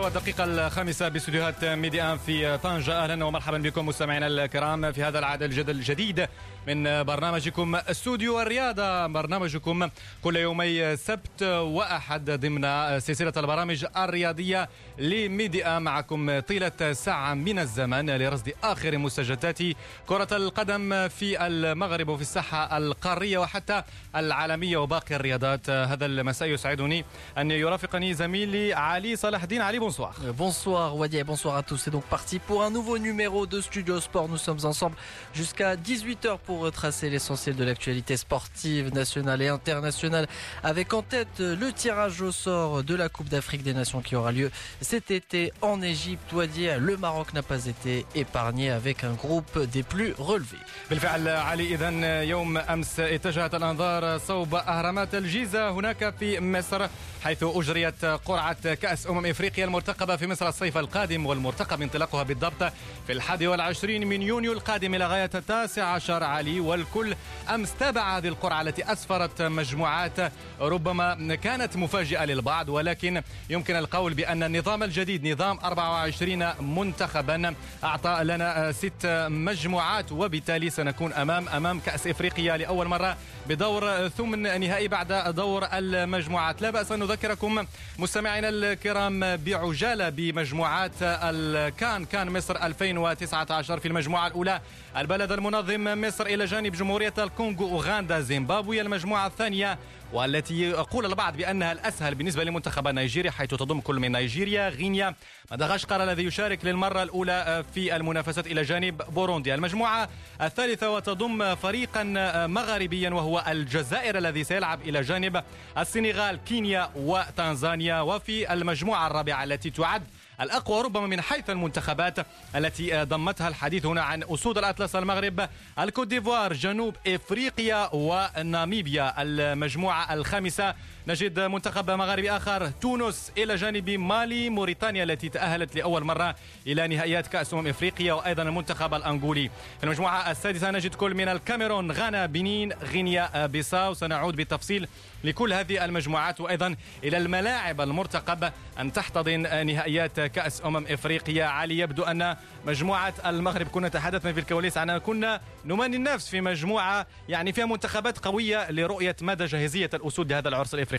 والدقيقة الخامسة باستديوهات ميديا في طنجة. أهلا ومرحبا بكم مستمعينا الكرام في هذا العدد الجديد من برنامجكم استوديو الرياضة. برنامجكم كل يومي سبت وأحد ضمن سلسلة البرامج الرياضية لميديا معكم طيلة ساعة من الزمن لرصد آخر مستجدات كرة القدم في المغرب وفي الساحة القارية وحتى العالمية وباقي الرياضات. هذا المساء يسعدني أن يرافقني زميلي Ali Salahdin. Ali, bonsoir. Euh, bonsoir Wadi et bonsoir à tous. C'est donc parti pour un nouveau numéro de Studio Sport. Nous sommes ensemble jusqu'à 18h pour retracer l'essentiel de l'actualité sportive nationale et internationale avec en tête le tirage au sort de la Coupe d'Afrique des Nations qui aura lieu cet été en Égypte. Wadi, le Maroc n'a pas été épargné avec un groupe des plus relevés. بالفعل علي اذا يوم امس اتجهت الانظار صوب اهرامات الجيزه هناك في مصر حيث اجريت قرعه كأس أمم إفريقيا المرتقبة في مصر الصيف القادم والمرتقب انطلاقها بالضبط في الحادي والعشرين من يونيو القادم إلى غاية التاسع عشر. علي والكل أمس تابع هذه القرعة التي أسفرت مجموعات ربما كانت مفاجئة للبعض ولكن يمكن القول بأن النظام الجديد نظام 24 منتخبا أعطى لنا ست مجموعات وبالتالي سنكون أمام أمام كأس إفريقيا لأول مرة بدور ثمن نهائي بعد دور المجموعات. لا بأس أن نذكركم مستمعينا الكرام بعجالة بمجموعات الكان كان مصر 2019 في المجموعة الأولى. البلد المنظم مصر إلى جانب جمهورية الكونغو أوغندا زيمبابوي. المجموعة الثانية والتي يقول البعض بأنها الأسهل بالنسبة لمنتخب نيجيريا حيث تضم كل من نيجيريا غينيا مدغشقر الذي يشارك للمرة الأولى في المنافسة إلى جانب بوروندي. المجموعة الثالثة وتضم فريقا مغربيا وهو الجزائر الذي سيلعب إلى جانب السنغال كينيا وتنزانيا. وفي المجموعة الرابعة التي تعد الأقوى ربما من حيث المنتخبات التي ضمتها الحديث هنا عن أسود الأطلس المغرب الكوت ديفوار جنوب إفريقيا وناميبيا. المجموعة الخامسة نجد منتخب مغربي آخر تونس إلى جانب مالي موريتانيا التي تأهلت لأول مرة إلى نهائيات كأس أمم إفريقيا وأيضا المنتخب الأنغولي. في المجموعة السادسة نجد كل من الكاميرون غانا بنين غينيا بيساو. سنعود بالتفصيل لكل هذه المجموعات وأيضا إلى الملاعب المرتقب أن تحتضن نهائيات كأس أمم إفريقيا. علي يبدو أن مجموعة المغرب كنا تحدثنا في الكواليس عن كنا نماني النفس في مجموعة يعني فيها منتخبات قوية لرؤية مدى جاهزية الأسود لهذا العرس الإفريقي.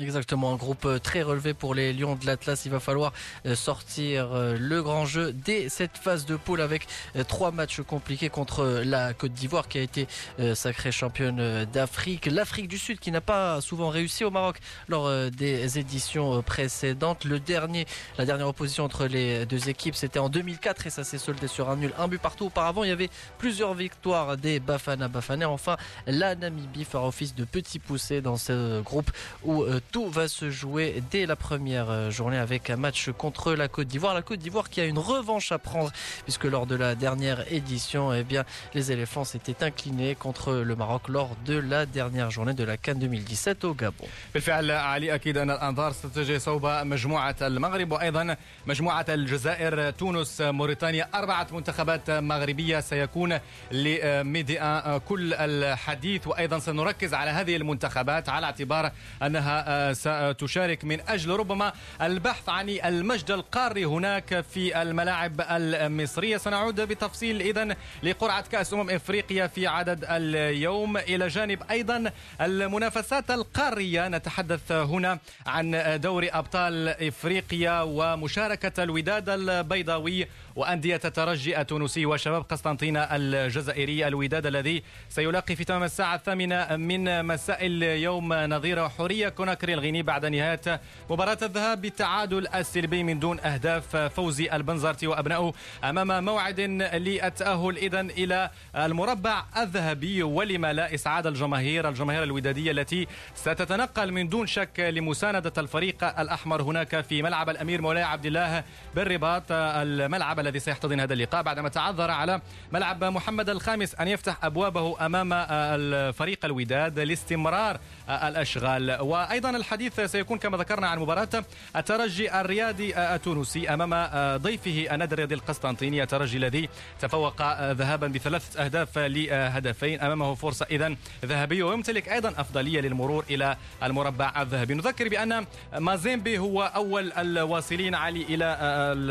Exactement, un groupe euh, très relevé pour les Lions de l'Atlas. Il va falloir euh, sortir euh, le grand jeu dès cette phase de poule avec trois matchs compliqués contre la Côte d'Ivoire qui a été sacrée championne d'Afrique. L'Afrique du Sud qui n'a pas souvent réussi au Maroc lors des éditions précédentes. Le dernier, la dernière opposition entre les deux équipes, c'était en 2004 et ça s'est soldé sur un nul. Un but partout auparavant, il y avait plusieurs victoires des Bafana Bafana. Enfin, la Namibie fera office de petit poussé dans ce groupe où tout va se jouer dès la première journée avec un match contre la Côte d'Ivoire. La Côte d'Ivoire qui a une revanche à prendre puisque lors de la dernière édition, eh bien, les éléphants s'étaient inclinés contre le Maroc lors de la dernière journée de la Cannes 2017 au Gabon. بالفعل علي اكيد ان الانظار ستتجه صوب مجموعه المغرب وايضا مجموعه الجزائر تونس موريتانيا اربعه منتخبات مغربيه سيكون لميديا كل الحديث وايضا سنركز على هذه المنتخبات على اعتبار إنها ستشارك من أجل ربما البحث عن المجد القاري هناك في الملاعب المصرية. سنعود بتفصيل اذا لقرعة كأس أمم إفريقيا في عدد اليوم. إلى جانب أيضا المنافسات القارية. نتحدث هنا عن دوري أبطال إفريقيا ومشاركة الوداد البيضاوي وأندية الترجي التونسي وشباب قسطنطينة الجزائري. الوداد الذي سيلاقي في تمام الساعة الثامنة من مساء اليوم نظير كوناكري الغيني بعد نهاية مباراة الذهاب بالتعادل السلبي من دون أهداف فوزي البنزرتي وأبنائه أمام موعد للتأهل اذا إلى المربع الذهبي ولما لا إسعاد الجماهير الجماهير الودادية التي ستتنقل من دون شك لمساندة الفريق الأحمر هناك في ملعب الأمير مولاي عبد الله بالرباط الملعب الذي سيحتضن هذا اللقاء بعدما تعذر على ملعب محمد الخامس أن يفتح أبوابه أمام الفريق الوداد لاستمرار الأشغال وأيضا الحديث سيكون كما ذكرنا عن مباراة الترجي الرياضي التونسي أمام ضيفه النادي الرياضي القسطنطيني الترجي الذي تفوق ذهابا بثلاثة أهداف لهدفين. أمامه فرصة اذا ذهبيه ويمتلك أيضا أفضلية للمرور إلى المربع الذهبي. نذكر بأن مازيمبي هو أول الواصلين علي إلى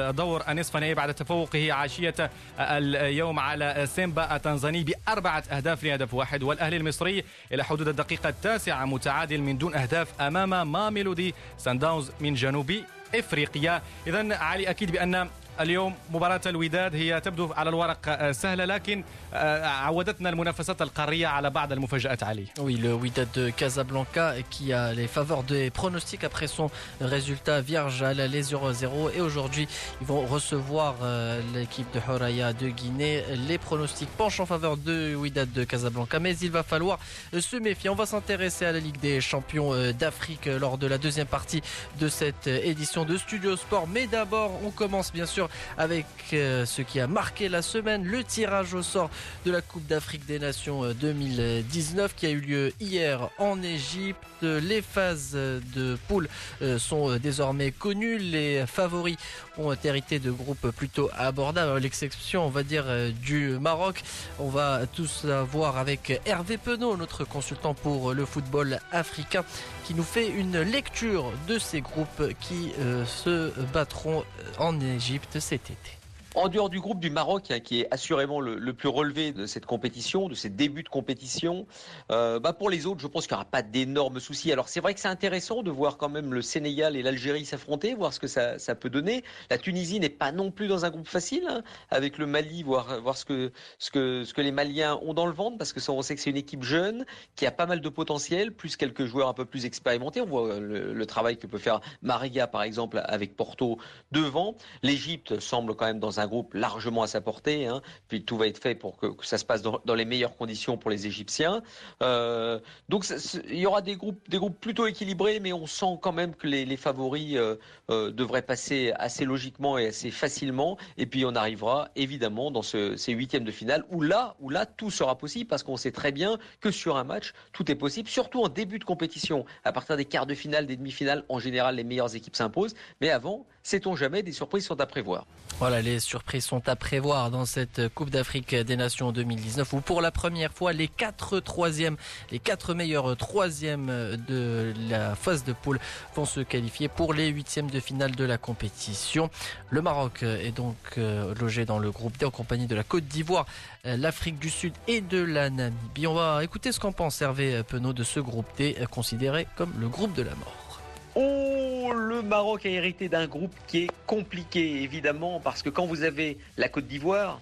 الدور النصف النهائي بعد تفوقه عشية اليوم على سيمبا التنزاني بأربعة أهداف لهدف واحد. والأهلي المصري إلى حدود الدقيقة التاسعة متعادل من دون أهداف أمام ماميلودي سان داونز من جنوب إفريقيا. اذا علي أكيد بأن اليوم مباراة الوداد هي تبدو على الورق آه، سهلة لكن آه، عودتنا المنافسات القارية على بعض المفاجآت علي. Oui, le Wydad de Casablanca qui a les faveurs des pronostics après son résultat vierge à la 0-0 et aujourd'hui ils vont recevoir euh, l'équipe de Horaya de Guinée. Les pronostics penchent en faveur de Wydad de Casablanca mais il va falloir se méfier. On va s'intéresser à la Ligue des champions d'Afrique lors de la deuxième partie de cette édition de Studio Sport. Mais d'abord on commence bien sûr avec euh, ce qui a marqué la semaine, le tirage au sort de la Coupe d'Afrique des Nations 2019 euh, qui a eu lieu hier en Égypte. Les phases de poule euh, sont désormais connues. Les favoris ont hérité de groupes plutôt abordables, l'exception, on va dire, du Maroc. On va tous voir avec Hervé Penaud, notre consultant pour le football africain, qui nous fait une lecture de ces groupes qui se battront en Égypte cet été. En dehors du groupe du Maroc, hein, qui est assurément le, plus relevé de cette compétition, de ces débuts de compétition, euh, bah pour les autres, je pense qu'il n'y aura pas d'énormes soucis. Alors c'est vrai que c'est intéressant de voir quand même le Sénégal et l'Algérie s'affronter, voir ce que ça, peut donner. La Tunisie n'est pas non plus dans un groupe facile, hein, avec le Mali, voir, ce, que, les Maliens ont dans le ventre, parce que on sait que c'est une équipe jeune, qui a pas mal de potentiel, plus quelques joueurs un peu plus expérimentés. On voit le, le travail que peut faire Mariga, par exemple, avec Porto devant. L'Égypte semble quand même dans un groupe largement à sa portée. Hein. Puis tout va être fait pour que, ça se passe dans, les meilleures conditions pour les Égyptiens. Euh, donc il y aura des groupes, plutôt équilibrés, mais on sent quand même que les, favoris euh, euh, devraient passer assez logiquement et assez facilement. Et puis on arrivera évidemment dans ce, ces huitièmes de finale où là, où là tout sera possible parce qu'on sait très bien que sur un match tout est possible, surtout en début de compétition. À partir des quarts de finale, des demi-finales, en général les meilleures équipes s'imposent. Mais avant, sait-on jamais, des surprises sont à prévoir. Voilà, les surprises sont à prévoir dans cette Coupe d'Afrique des Nations 2019 où pour la première fois les quatre troisièmes, les quatre meilleurs troisièmes de la phase de poule vont se qualifier pour les huitièmes de finale de la compétition. Le Maroc est donc euh, logé dans le groupe D en compagnie de la Côte d'Ivoire, euh, l'Afrique du Sud et de la Namibie. On va écouter ce qu'en pense Hervé Penaud de ce groupe D considéré comme le groupe de la mort. Oh, le Maroc a hérité d'un groupe qui est compliqué, évidemment, parce que quand vous avez la Côte d'Ivoire,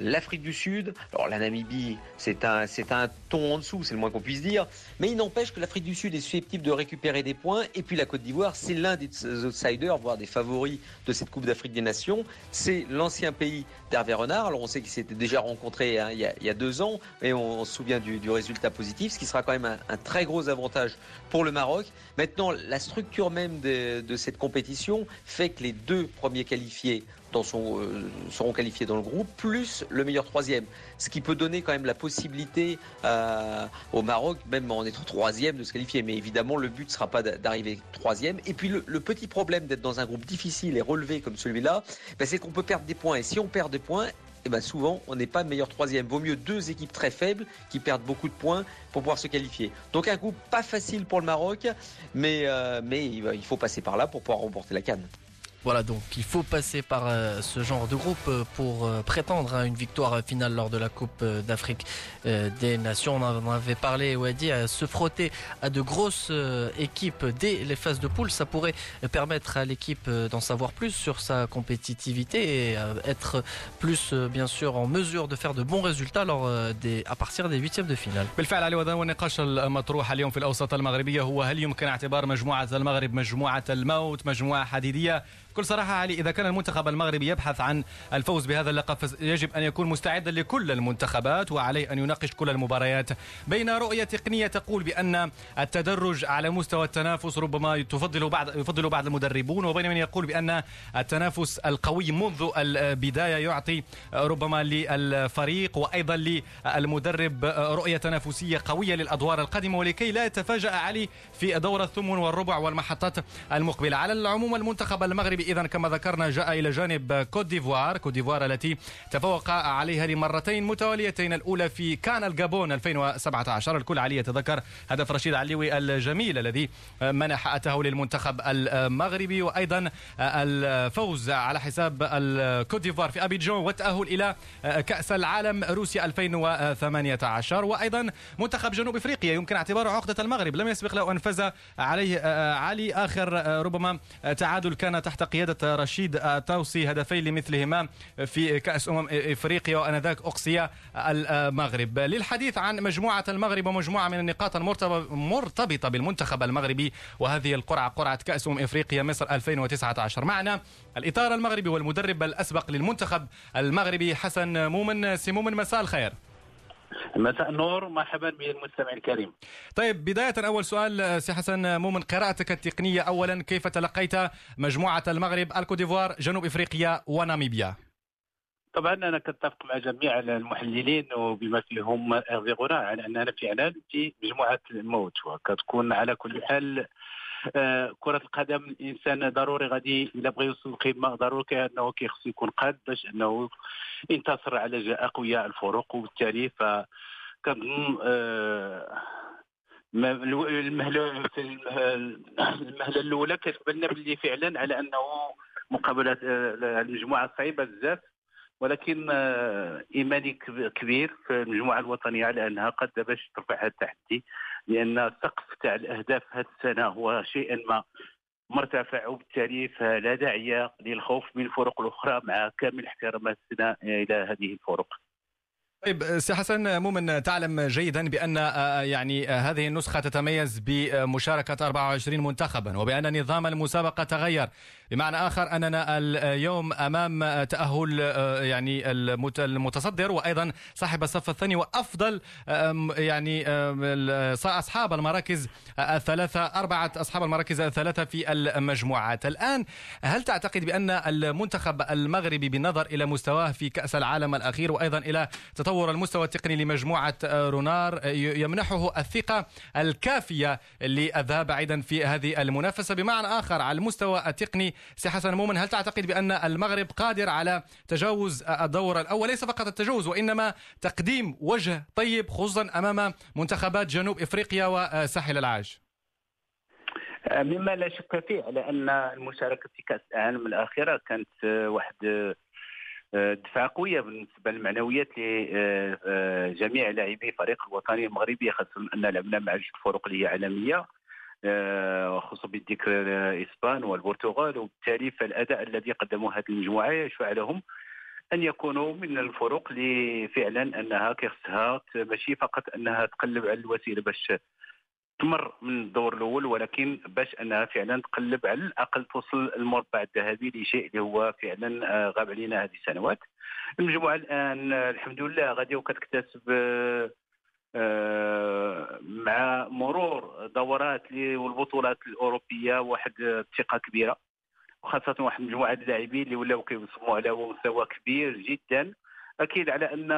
l'Afrique du Sud. Alors la Namibie, c'est un, c'est un ton en dessous, c'est le moins qu'on puisse dire. Mais il n'empêche que l'Afrique du Sud est susceptible de récupérer des points. Et puis la Côte d'Ivoire, c'est l'un des outsiders, voire des favoris de cette Coupe d'Afrique des Nations. C'est l'ancien pays d'Hervé Renard. Alors on sait qu'ils s'étaient déjà rencontrés hein, il, y a, deux ans, mais on, se souvient du, résultat positif, ce qui sera quand même un, très gros avantage pour le Maroc. Maintenant, la structure même de cette compétition fait que les deux premiers qualifiés euh, seront qualifiés dans le groupe, plus le meilleur troisième. Ce qui peut donner quand même la possibilité euh, au Maroc, même en étant troisième, de se qualifier. Mais évidemment, le but ne sera pas d'arriver troisième. Et puis le, petit problème d'être dans un groupe difficile et relevé comme celui-là, ben, c'est qu'on peut perdre des points. Et si on perd des points, eh ben souvent, on n'est pas meilleur troisième. Vaut mieux deux équipes très faibles qui perdent beaucoup de points pour pouvoir se qualifier. Donc un groupe pas facile pour le Maroc, mais, euh, mais il faut passer par là pour pouvoir remporter la canne. Voilà, donc il faut passer par euh, ce genre de groupe euh, pour euh, prétendre à une victoire finale lors de la Coupe d'Afrique des Nations. On en avait parlé, Wadi, à se frotter à de grosses équipes dès les phases de poule. Ça pourrait permettre à l'équipe d'en savoir plus sur sa compétitivité et être plus, bien sûr, en mesure de faire de bons résultats lors des, à partir des huitièmes de finale. بكل صراحة علي إذا كان المنتخب المغربي يبحث عن الفوز بهذا اللقب يجب أن يكون مستعدا لكل المنتخبات وعليه أن يناقش كل المباريات. بين رؤية تقنية تقول بأن التدرج على مستوى التنافس ربما تفضل بعض يفضل بعض المدربون وبين من يقول بأن التنافس القوي منذ البداية يعطي ربما للفريق وأيضا للمدرب رؤية تنافسية قوية للأدوار القادمة ولكي لا يتفاجأ علي في دور الثمن والربع والمحطات المقبلة. على العموم المنتخب المغربي المغربي اذا كما ذكرنا جاء إلى جانب كوت ديفوار. كوت ديفوار التي تفوق عليها لمرتين متواليتين الأولى في كان الجابون 2017 الكل عليه يتذكر هدف رشيد علوي الجميل الذي منح التأهل للمنتخب المغربي. وأيضا الفوز على حساب الكوت ديفوار في أبيجون والتاهل إلى كأس العالم روسيا 2018 وأيضا منتخب جنوب إفريقيا يمكن اعتباره عقدة المغرب. لم يسبق له أن فاز عليه علي. آخر ربما تعادل كان تحت قيادة رشيد توصي هدفين لمثلهما في كأس أمم إفريقيا وآنذاك اقصي المغرب. للحديث عن مجموعة المغرب ومجموعة من النقاط المرتبطه بالمنتخب المغربي وهذه القرعة قرعة كأس أمم إفريقيا مصر 2019 معنا الإطار المغربي والمدرب الأسبق للمنتخب المغربي حسن مومن. سي مومن مساء الخير. مساء النور مرحبا بالمستمع الكريم. طيب بداية أول سؤال سي حسن مومن قراءتك التقنية أولا كيف تلقيت مجموعة المغرب الكوت ديفوار جنوب إفريقيا وناميبيا؟ طبعا أنا كنتفق مع جميع المحللين وبما فيهم غيغورا على أننا فعلا في مجموعة الموت وكتكون على كل حال آه، كرة القدم الإنسان ضروري غادي إلا بغى يوصل القمة ضروري كأنه كيخص يكون قاد باش أنه ينتصر على جاء أقوياء الفرق. وبالتالي ف كنظن آه، المهله المهلة الأولى كتبان باللي فعلا على أنه مقابلة آه، المجموعة صعيبة بزاف. ولكن إيماني كبير في المجموعة الوطنية على أنها قد باش ترفع هذا التحدي لأن السقف تاع الأهداف هذه السنة هو شيئا ما مرتفع وبالتالي فلا داعي للخوف من الفرق الأخرى مع كامل احتراماتنا إلى هذه الفرق. طيب سي حسن مؤمن تعلم جيدا بأن آه، يعني آه، هذه النسخة تتميز بمشاركة 24 منتخبا وبأن نظام المسابقة تغير. بمعنى آخر أننا اليوم أمام تأهل آه، يعني المتصدر وأيضا صاحب الصف الثاني وأفضل يعني أصحاب المراكز الثلاثة أربعة أصحاب المراكز الثلاثة في المجموعات. الآن هل تعتقد بأن المنتخب المغربي بالنظر إلى مستواه في كأس العالم الأخير وأيضا إلى تطور المستوى التقني لمجموعة رونار. يمنحه الثقة الكافية للذهاب بعيدا في هذه المنافسة. بمعنى آخر على المستوى التقني سي حسن مؤمن هل تعتقد بأن المغرب قادر على تجاوز الدور الأول؟ ليس فقط التجاوز وإنما تقديم وجه طيب خصوصا أمام منتخبات جنوب إفريقيا وساحل العاج. مما لا شك فيه على ان المشاركة في كأس العالم الأخيرة كانت واحد دفعه قوية بالنسبة للمعنويات لجميع لاعبي فريق الوطني المغربي خاصة أن لعبنا مع جوج فرق اللي هي عالمية وخصوصا آه، بالذكر اسبان والبرتغال وبالتالي فالأداء الذي قدموه هذه المجموعة يشفع لهم أن يكونوا من الفرق اللي فعلا أنها كيخصها ماشي فقط أنها تقلب على الوسيلة باش تمر من الدور الأول ولكن باش أنها فعلا تقلب على الأقل توصل المربع الذهبي لشيء اللي هو فعلا آه، غاب علينا هذه السنوات. المجموعه الان الحمد لله غادي وكتكتسب آه، مع مرور دورات والبطولات الأوروبية واحد الثقة كبيرة. وخاصة واحد مجموعة اللاعبين اللي ولاو كيوصلوا على مستوى كبير جدا. أكيد على أن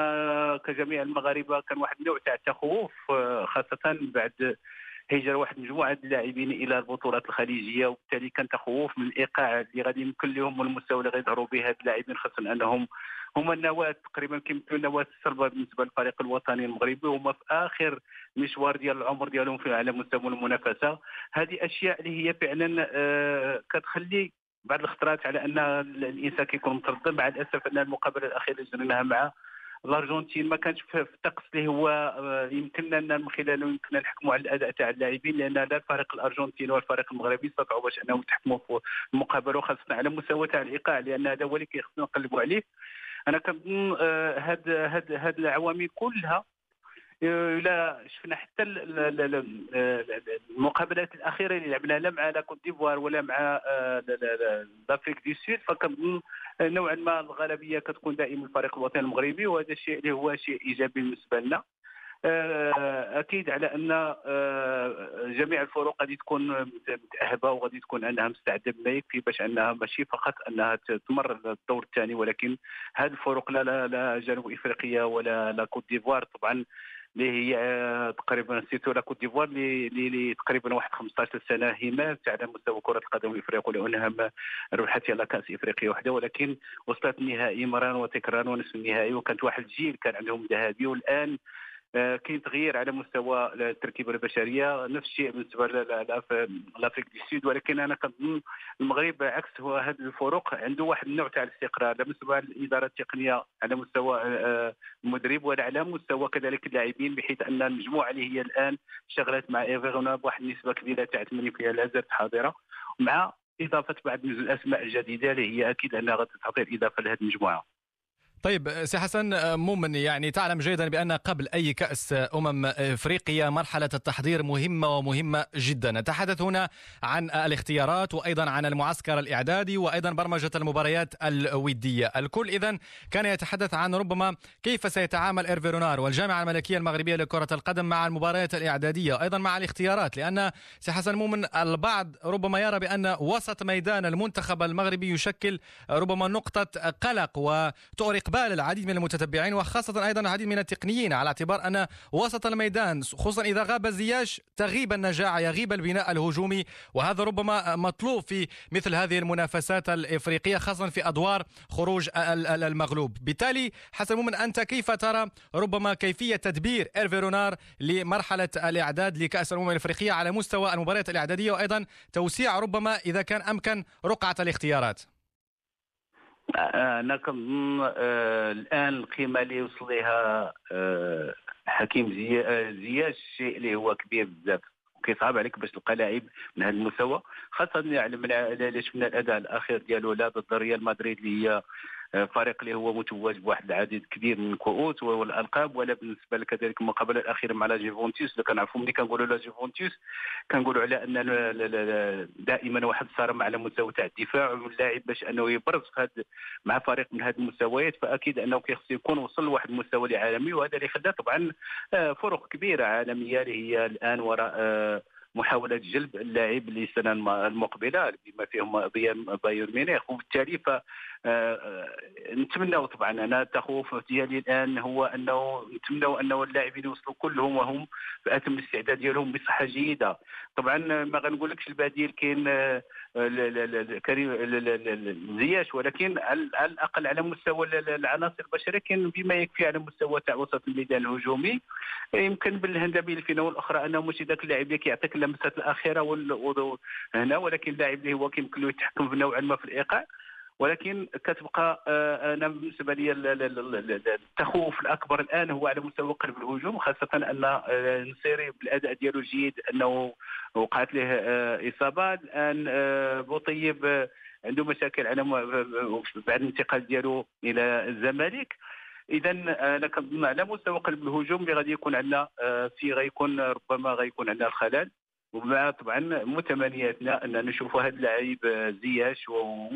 كجميع المغاربة كان واحد النوع تاع التخوف آه، خاصة بعد هجر واحد مجموعة اللاعبين إلى البطولات الخليجية وبالتالي كان تخوف من الايقاع اللي غادي يمكن لهم والمستوى اللي غيظهروا به هاد اللاعبين خاصة أنهم هما النواة تقريبا كيمثلوا النواة الصلبه بالنسبة للفريق الوطني المغربي وهما في آخر مشوار ديال العمر ديالهم في على مستوى المنافسة. هذه أشياء اللي هي فعلا آه كتخلي بعض الخطرات على أن الإنسان كيكون متردد مع الأسف أن المقابلة الأخيرة اللي جريناها مع الارجنتين ما كانش في الطقس اللي هو آه، يمكننا من خلاله يمكننا نحكموا على الأداء تاع اللاعبين لأن لا الفريق الأرجنتيني ولا الفريق المغربي استطاعوا باش أنهم يتحكموا في المقابلة وخاصة على مستوى تاع الإيقاع لأن هذا هو اللي كيخصنا نقلبوا عليه. أنا كنظن هاد هاد هاد العوامل كلها آه، لا شفنا حتى المقابلات الأخيرة اللي لعبناها لا مع لا كوت ديفوار ولا مع l'Afrique du Sud فكنظن نوعا ما الغالبية كتكون دائما الفريق الوطني المغربي وهذا الشيء اللي هو شيء إيجابي بالنسبة لنا. آه، أكيد على أن آه، جميع الفرق غادي تكون متأهبة وغادي تكون أنها مستعدة بما يكفي باش أنها ماشي فقط أنها تمر الدور الثاني ولكن هذه الفرق لا لا, لا جنوب افريقيا ولا لا كوت ديفوار. طبعا اللي هي آه، تقريبا surtout لا كوت ديفوار اللي تقريبا واحد 15 سنة هيمنات على مستوى كرة القدم الافريقيه لانها ربحت على كأس افريقيا وحدة ولكن وصلت النهائي مرارا وتكرارا ونصف النهائي وكانت واحد الجيل كان عندهم ذهبي والآن كاين تغيير على مستوى التركيبة البشرية. نفس الشيء بالنسبة l'Afrique du Sud ولكن أنا كنظن المغرب عكس هو هذه الفرق. عنده واحد النوع تاع الاستقرار لا بالنسبة للإدارة التقنية على مستوى آه، المدرب ولا على مستوى كذلك اللاعبين بحيث أن المجموعة اللي هي الآن شغلت مع إيرفي رونار بواحد النسبة كبيرة تاع 80% لا زالت حاضرة مع إضافة بعض الأسماء الجديدة اللي هي أكيد أنها غتعطي الإضافة لهذه المجموعة. طيب سي حسن مؤمن يعني تعلم جيدا بأن قبل أي كأس أمم افريقيا مرحلة التحضير مهمة ومهمة جدا. نتحدث هنا عن الاختيارات وأيضا عن المعسكر الإعدادي وأيضا برمجة المباريات الودية. الكل اذا كان يتحدث عن ربما كيف سيتعامل إيرفي رونار والجامعة الملكية المغربية لكرة القدم مع المباريات الإعدادية. وأيضا مع الاختيارات لأن سي حسن مؤمن البعض ربما يرى بأن وسط ميدان المنتخب المغربي يشكل ربما نقطة قلق وتؤرق بال العديد من المتتبعين وخاصة أيضا العديد من التقنيين على اعتبار أن وسط الميدان خصوصا إذا غاب زياش تغيب النجاعة يغيب البناء الهجومي وهذا ربما مطلوب في مثل هذه المنافسات الإفريقية خاصة في أدوار خروج المغلوب. بالتالي حسن مؤمن أنت كيف ترى ربما كيفية تدبير إيرفيرونار لمرحلة الإعداد لكأس الأمم الإفريقية على مستوى المباريات الإعدادية وأيضا توسيع ربما إذا كان أمكن رقعة الاختيارات؟ أنا كنظن آه، الآن القيمة اللي وصل لها آه، حكيم زياش الشيء اللي هو كبير بزاف. كيصعب عليك باش تلقى لاعب من هذا المستوى خاصة يعني من شفنا الأداء الأخير ديالو لا ضد ريال مدريد اللي هي فريق اللي هو متوج بواحد العديد كبير من الكؤوس والألقاب. ولا بالنسبة كذلك المقابله الاخيره مع la Juventus؟ اللي كنعرفوا ملي كنقولوا la Juventus كنقولوا على أن دائما واحد الصرامه على مستوى تاع الدفاع واللاعب باش أنه يبرز مع فريق من هذه المستويات. فأكيد أنه كيخص يكون وصل لواحد المستوى العالمي. وهذا اللي خلى طبعا آه، فرق كبيرة عالمية اللي هي الآن وراء آه، محاولة جلب اللاعب للسنة المقبلة بما فيهم بايرن ميونخ. وبالتالي ف آه، نتمنى طبعا أنا التخوف ديالي الآن هو أنه نتمنى أنه اللاعبين يوصلوا كلهم وهم في اتم الاستعداد ديالهم بصحة جيدة. طبعا ما غنقولكش البديل كاين آه، كريم زياش ولكن على الأقل على مستوى العناصر البشرية كان بما يكفي على مستوى تاع وسط الميدان الهجومي. يمكن بالهندبه الفينه والاخرى أنه ماشي ذاك اللاعب اللي كيعطيك اللمسات الأخيرة هنا ولكن اللاعب اللي هو كيمكن له يتحكم نوعا ما في الإيقاع. ولكن كتبقى آه، أنا بالنسبة لي التخوف الأكبر الآن هو على مستوى قلب الهجوم خاصة أن آه، نصيري بالأداء ديالو الجيد أنه وقعت له آه، إصابة. الآن بوطيب عنده مشاكل على بعد الانتقال ديالو إلى الزمالك. اذا أنا كنظن على مستوى قلب الهجوم اللي غادي يكون عندنا في غيكون ربما غيكون عندنا الخلل ومع طبعا متمنياتنا أن نشوف هذا اللاعب زياش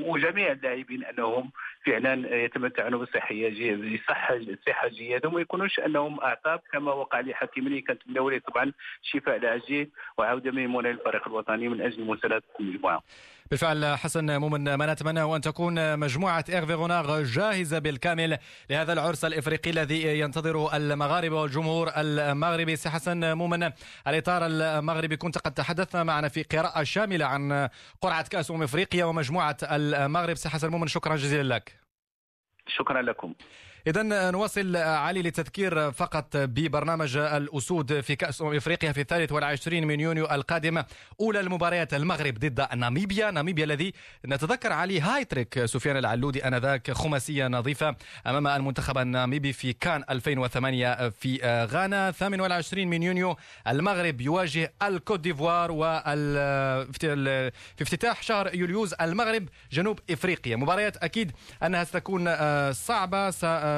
وجميع اللاعبين أنهم فعلا يتمتعون بصحية بصحه صحه جيدة وما يكونوش أنهم اعصاب كما وقع لحكيم اللي كانت طبعا الشفاء العاجل وعوده ميمونة للفريق الوطني من أجل مسانده المجموعة. بالفعل حسن مؤمن ما نتمنى أن تكون مجموعة إيرفي جاهزة بالكامل لهذا العرس الإفريقي الذي ينتظره المغاربة والجمهور المغربي. سي حسن مؤمن الإطار المغربي كنت قد تحدثنا معنا في قراءة شاملة عن قرعة كأس أمم إفريقيا ومجموعة المغرب. سي حسن مؤمن شكرا جزيلا لك. شكرا لكم. إذا نواصل علي لتذكير فقط ببرنامج الأسود في كأس أمم إفريقيا في الثالث والعشرين من يونيو القادم أولى المباريات المغرب ضد ناميبيا. ناميبيا الذي نتذكر عليه هايتريك سفيان العلودي آنذاك خماسية نظيفة أمام المنتخب الناميبي في كان 2008 في غانا. 28 من يونيو المغرب يواجه الكوت ديفوار في افتتاح شهر يوليوز المغرب جنوب إفريقيا. مباريات أكيد أنها ستكون صعبة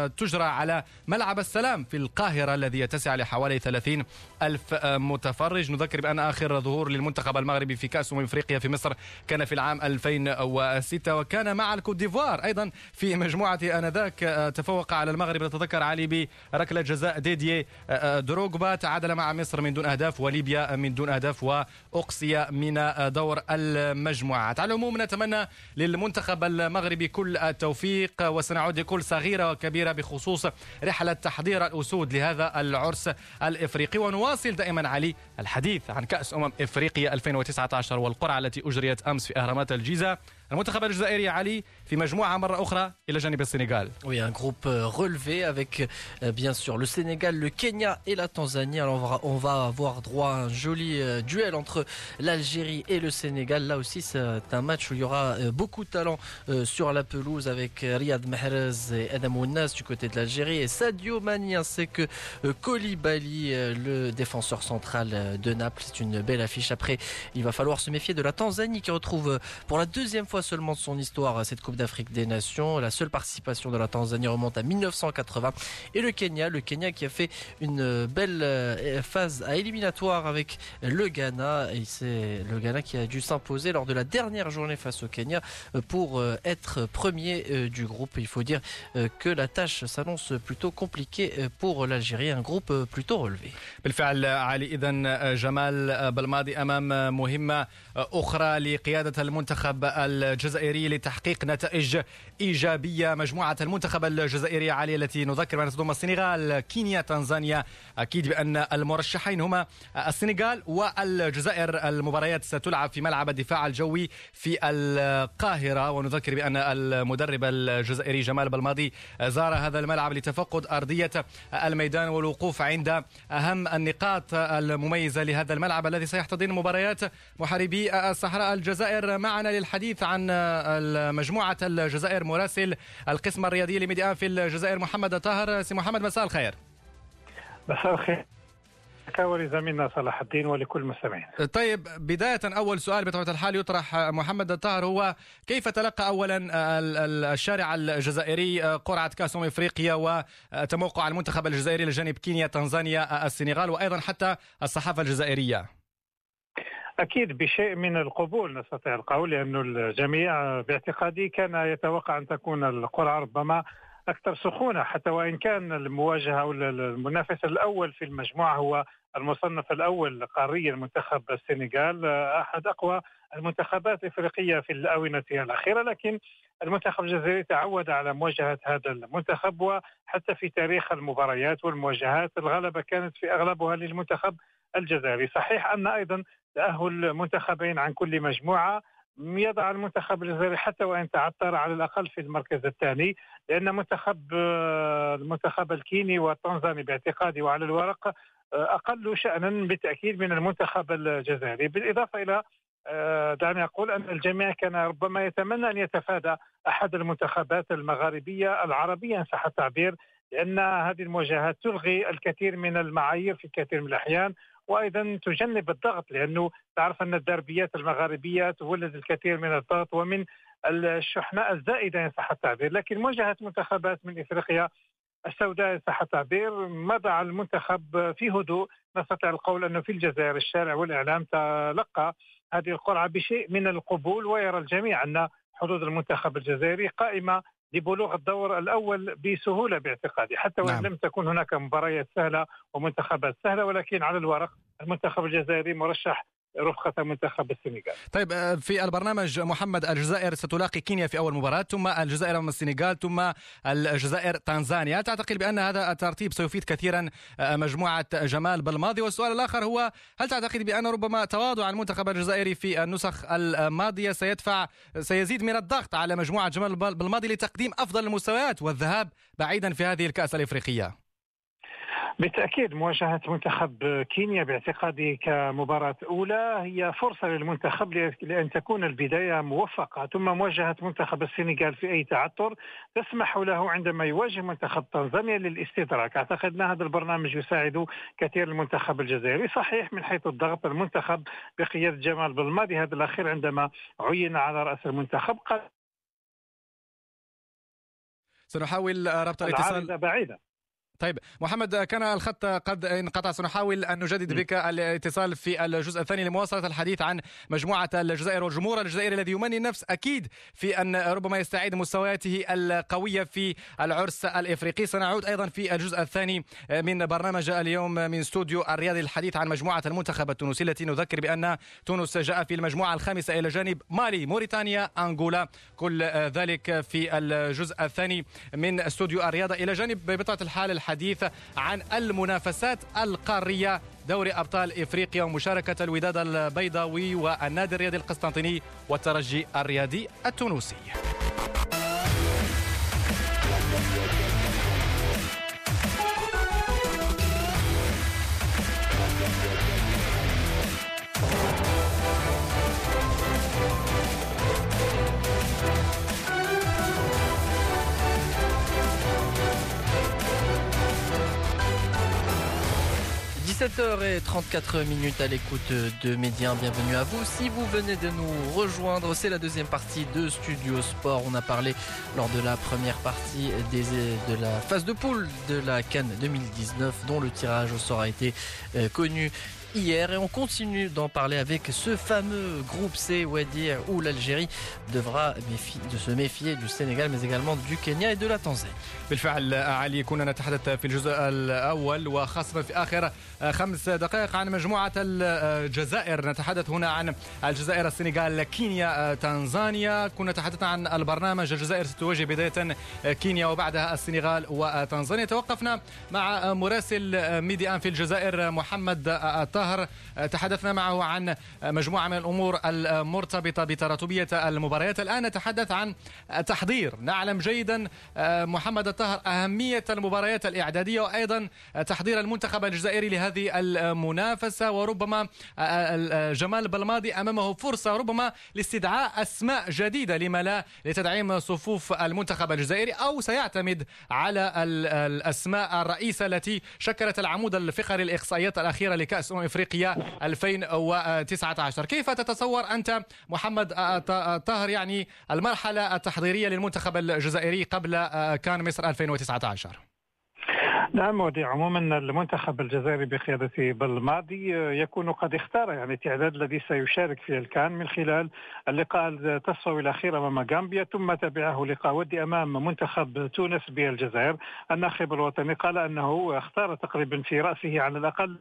تجرى على ملعب السلام في القاهرة الذي يتسع لحوالي 30 ألف متفرج. نذكر بأن آخر ظهور للمنتخب المغربي في كأس أمم إفريقيا في مصر كان في العام 2006 وكان مع الكوت ديفوار أيضا في مجموعة آنذاك. تفوق على المغرب. نتذكر علي بركلة جزاء ديدي دروغبا تعادل مع مصر من دون أهداف وليبيا من دون أهداف وأقصي من دور المجموعات على العموم نتمنى للمنتخب المغربي كل التوفيق وسنعود لكل صغيرة وكبيرة الأخيرة بخصوص رحلة تحضير الأسود لهذا العرس الإفريقي. ونواصل دائما علي الحديث عن كأس أمم إفريقيا 2019 والقرعة التي أجريت أمس في أهرامات الجيزة. المنتخب الجزائري علي في مجموعة مرة أخرى إلى جانب السنغال. Oui, un groupe euh, relevé avec euh, bien sûr le Sénégal, le Kenya et la Tanzanie. Alors on va, on va avoir droit à un joli euh, duel entre l'Algérie et le Sénégal. Là aussi, c'est un match où il y aura beaucoup de talent sur la pelouse avec Riyad Mahrez et Adam Ounas du côté de l'Algérie et Sadio Mani ainsi que Koulibaly, le défenseur central de Naples. C'est une belle affiche. Après, il va falloir se méfier de la Tanzanie qui retrouve pour la deuxième fois seulement de son histoire cette Coupe d'Afrique des Nations. La seule participation de la Tanzanie remonte à 1980. Et le Kenya, le Kenya qui a fait une belle euh, phase à éliminatoire avec le Ghana. Et c'est le Ghana qui a dû s'imposer lors de la dernière journée face au Kenya euh, pour euh, être premier du groupe. Il faut dire que la tâche s'annonce plutôt compliquée pour l'Algérie, un groupe plutôt relevé. بالفعل علي اذا جمال بالماضي امام مهمه اخرى لقياده المنتخب الجزائري لتحقيق نتائج إيجابية. مجموعة المنتخب الجزائري علي التي نذكر بأن تضم السنغال كينيا تنزانيا. أكيد بأن المرشحين هما السنغال والجزائر. المباريات ستلعب في ملعب الدفاع الجوي في القاهرة. ونذكر بأن المدرب الجزائري جمال بالماضي زار هذا الملعب لتفقد أرضية الميدان والوقوف عند أهم النقاط المميزة لهذا الملعب الذي سيحتضن مباريات محاربي الصحراء الجزائر. معنا للحديث عن مجموعة الجزائر مراسل القسم الرياضي لميديا في الجزائر محمد طاهر سي محمد مساء الخير مساء الخير ولزميلنا صلاح الدين ولكل المستمعين. طيب بداية أول سؤال بطبيعة الحال يطرح محمد الطاهر هو كيف تلقى أولا الشارع الجزائري قرعة كأس أمم إفريقيا وتموقع المنتخب الجزائري لجانب كينيا تنزانيا السنغال وأيضا حتى الصحافة الجزائرية؟ أكيد بشيء من القبول نستطيع القول لأن الجميع باعتقادي كان يتوقع أن تكون القرعه ربما أكثر سخونة حتى وإن كان المواجهة أو المنافس الأول في المجموعة هو المصنف الأول قاريا منتخب السنغال أحد أقوى المنتخبات الإفريقية في الآونة الأخيرة لكن المنتخب الجزائري تعود على مواجهة هذا المنتخب وحتى في تاريخ المباريات والمواجهات الغلبه كانت في أغلبها للمنتخب الجزائري. صحيح أن أيضا تأهل منتخبين عن كل مجموعة. يضع المنتخب الجزائري حتى وإن تعثر على الأقل في المركز الثاني لأن منتخب المنتخب الكيني والتنزاني باعتقادي وعلى الورق أقل شأنا بالتأكيد من المنتخب الجزائري. بالإضافة إلى دعني أقول أن الجميع كان ربما يتمنى أن يتفادى أحد المنتخبات المغاربية العربية إن صح التعبير لأن هذه المواجهات تلغي الكثير من المعايير في الكثير من الأحيان. وأيضا تجنب الضغط لأنه تعرف أن الدربيات المغاربية تولد الكثير من الضغط ومن الشحناء الزائدة ان صح التعبير، لكن مواجهة منتخبات من إفريقيا السوداء ان صح التعبير مضى المنتخب في هدوء. نستطيع القول أنه في الجزائر الشارع والإعلام تلقى هذه القرعة بشيء من القبول ويرى الجميع أن حظوظ المنتخب الجزائري قائمة لبلوغ الدور الأول بسهولة باعتقادي حتى وإن نعم. لم تكن هناك مباريات سهلة ومنتخبات سهلة ولكن على الورق المنتخب الجزائري مرشح رفقة منتخب السنغال. طيب آه، في البرنامج محمد الجزائر ستلاقي كينيا في أول مباراة ثم الجزائر أمام السنغال ثم الجزائر تنزانيا. تعتقد بأن هذا الترتيب سيفيد كثيرا آه، مجموعة جمال بالماضي. والسؤال الآخر هو هل تعتقد بأن ربما تواضع المنتخب الجزائري في النسخ الماضية سيدفع سيزيد من الضغط على مجموعة جمال بالماضي لتقديم أفضل المستويات والذهاب بعيدا في هذه الكأس الإفريقية؟ بالتأكيد مواجهة منتخب كينيا باعتقادي كمباراة أولى هي فرصة للمنتخب لأن تكون البداية موفقة ثم مواجهة منتخب السنغال في أي تعثر تسمح له عندما يواجه منتخب تنزانيا للاستدراك. أعتقد أن هذا البرنامج يساعد كثير المنتخب الجزائري. صحيح من حيث الضغط المنتخب بقيادة جمال بالماضي هذا الأخير عندما عين على رأس المنتخب قد سنحاول ربط الاتصال. بعيدة. طيب محمد كان الخط قد انقطع. سنحاول أن نجدد بك الاتصال في الجزء الثاني لمواصلة الحديث عن مجموعة الجزائر والجمهور. الجزائري الذي يمني النفس أكيد في أن ربما يستعيد مستوياته القوية في العرس الإفريقي. سنعود أيضا في الجزء الثاني من برنامج اليوم من استوديو الرياضي الحديث عن مجموعة المنتخب التونسي التي نذكر بأن تونس جاء في المجموعة الخامسة إلى جانب مالي موريتانيا أنغولا. كل ذلك في الجزء الثاني من استوديو الرياضه إلى جانب بطبيعة الحال الحديث عن المنافسات القارية دوري أبطال إفريقيا ومشاركة الوداد البيضاوي والنادي الرياضي القسطنطيني والترجي الرياضي التونسي. 17h34 minutes à l'écoute de Média. Bienvenue à vous. Si vous venez de nous rejoindre, c'est la deuxième partie de Studio Sport. On a parlé lors de la première partie de la phase de poule de la Cannes 2019 dont le tirage au sort a été euh, connu hier et on continue d'en parler avec ce fameux groupe C dire où l'Algérie devra de se méfier du Sénégal mais également du Kenya et de la Tanzanie. بالفعل علي كنا نتحدث في الجزء الأول وخاصة في آخر خمس دقائق عن مجموعة الجزائر. نتحدث هنا عن الجزائر السنغال كينيا تنزانيا. كنا تحدثنا عن البرنامج الجزائر ستواجه بداية كينيا وبعدها السنغال وتنزانيا. توقفنا مع مراسل ميدي في الجزائر محمد الطاهر تحدثنا معه عن مجموعة من الأمور المرتبطة بتراتبية المباريات. الآن نتحدث عن تحضير. نعلم جيدا محمد الطاهر أهمية المباريات الإعدادية وأيضا تحضير المنتخب الجزائري لهذه المنافسة. وربما جمال بلماضي أمامه فرصة ربما لاستدعاء أسماء جديدة. لما لا؟ لتدعيم صفوف المنتخب الجزائري. أو سيعتمد على الأسماء الرئيسة التي شكلت العمود الفقري الإحصائيات الأخيرة لكأس أمم إفريقيا 2019 كيف تتصور أنت محمد طاهر؟ يعني المرحلة التحضيرية للمنتخب الجزائري قبل كان مصر 2019 نعم ودي عموما المنتخب الجزائري بقيادة بالماضي يكون قد اختار يعني التعداد الذي سيشارك في الكان من خلال اللقاء التصفوي الأخير أمام غامبيا. ثم تبعه لقاء ودي أمام منتخب تونس بالجزائر. الناخب الوطني قال أنه اختار تقريبا في رأسه على الأقل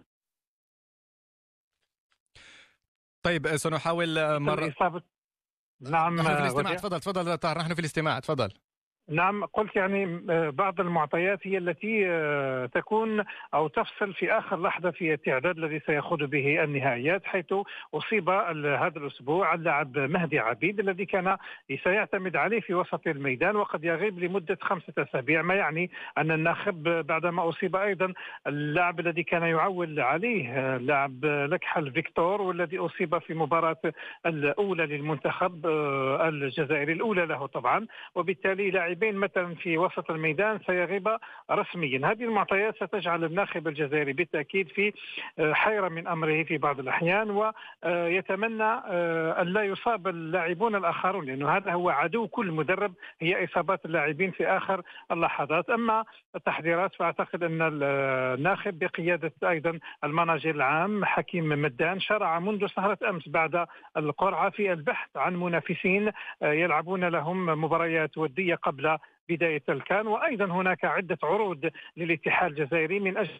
طيب سنحاول مرة نعم نحن في الاستماع. تفضل تفضل طاهر نحن في الاستماع. تفضل. نعم قلت يعني آه، بعض المعطيات هي التي آه، تكون أو تفصل في آخر لحظة في التعداد الذي سيخوض به النهائيات حيث أصيب هذا الأسبوع اللاعب مهدي عبيد الذي كان سيعتمد عليه في وسط الميدان وقد يغيب لمدة خمسة أسابيع ما يعني أن الناخب بعدما أصيب أيضا اللاعب الذي كان يعول عليه لاعب لكحل فيكتور والذي أصيب في مباراة الأولى للمنتخب آه، الجزائري الأولى له طبعا وبالتالي لاعب لاعبين مثلا في وسط الميدان سيغيب رسميا. هذه المعطيات ستجعل الناخب الجزائري بالتأكيد في آه، حيرة من أمره في بعض الأحيان ويتمنى آه، أن لا يصاب اللاعبون الآخرون لأنه هذا هو عدو كل مدرب هي إصابات اللاعبين في آخر اللحظات. أما التحضيرات فأعتقد أن الناخب بقيادة أيضا المناجر العام حكيم مدان شرع منذ سهرة أمس بعد القرعة في البحث عن منافسين آه، يلعبون لهم مباريات ودية قبل بداية الكان وأيضا هناك عدة عروض للاتحاد الجزائري من أجل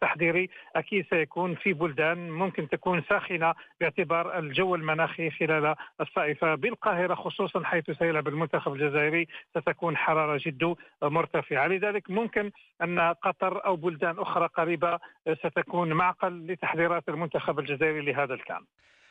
تحضيري أكيد سيكون في بلدان ممكن تكون ساخنة باعتبار الجو المناخي خلال الصيف. بالقاهرة خصوصا حيث سيلعب المنتخب الجزائري ستكون حرارة جد مرتفعة. لذلك ممكن أن قطر أو بلدان أخرى قريبة ستكون معقل لتحضيرات المنتخب الجزائري لهذا الكان.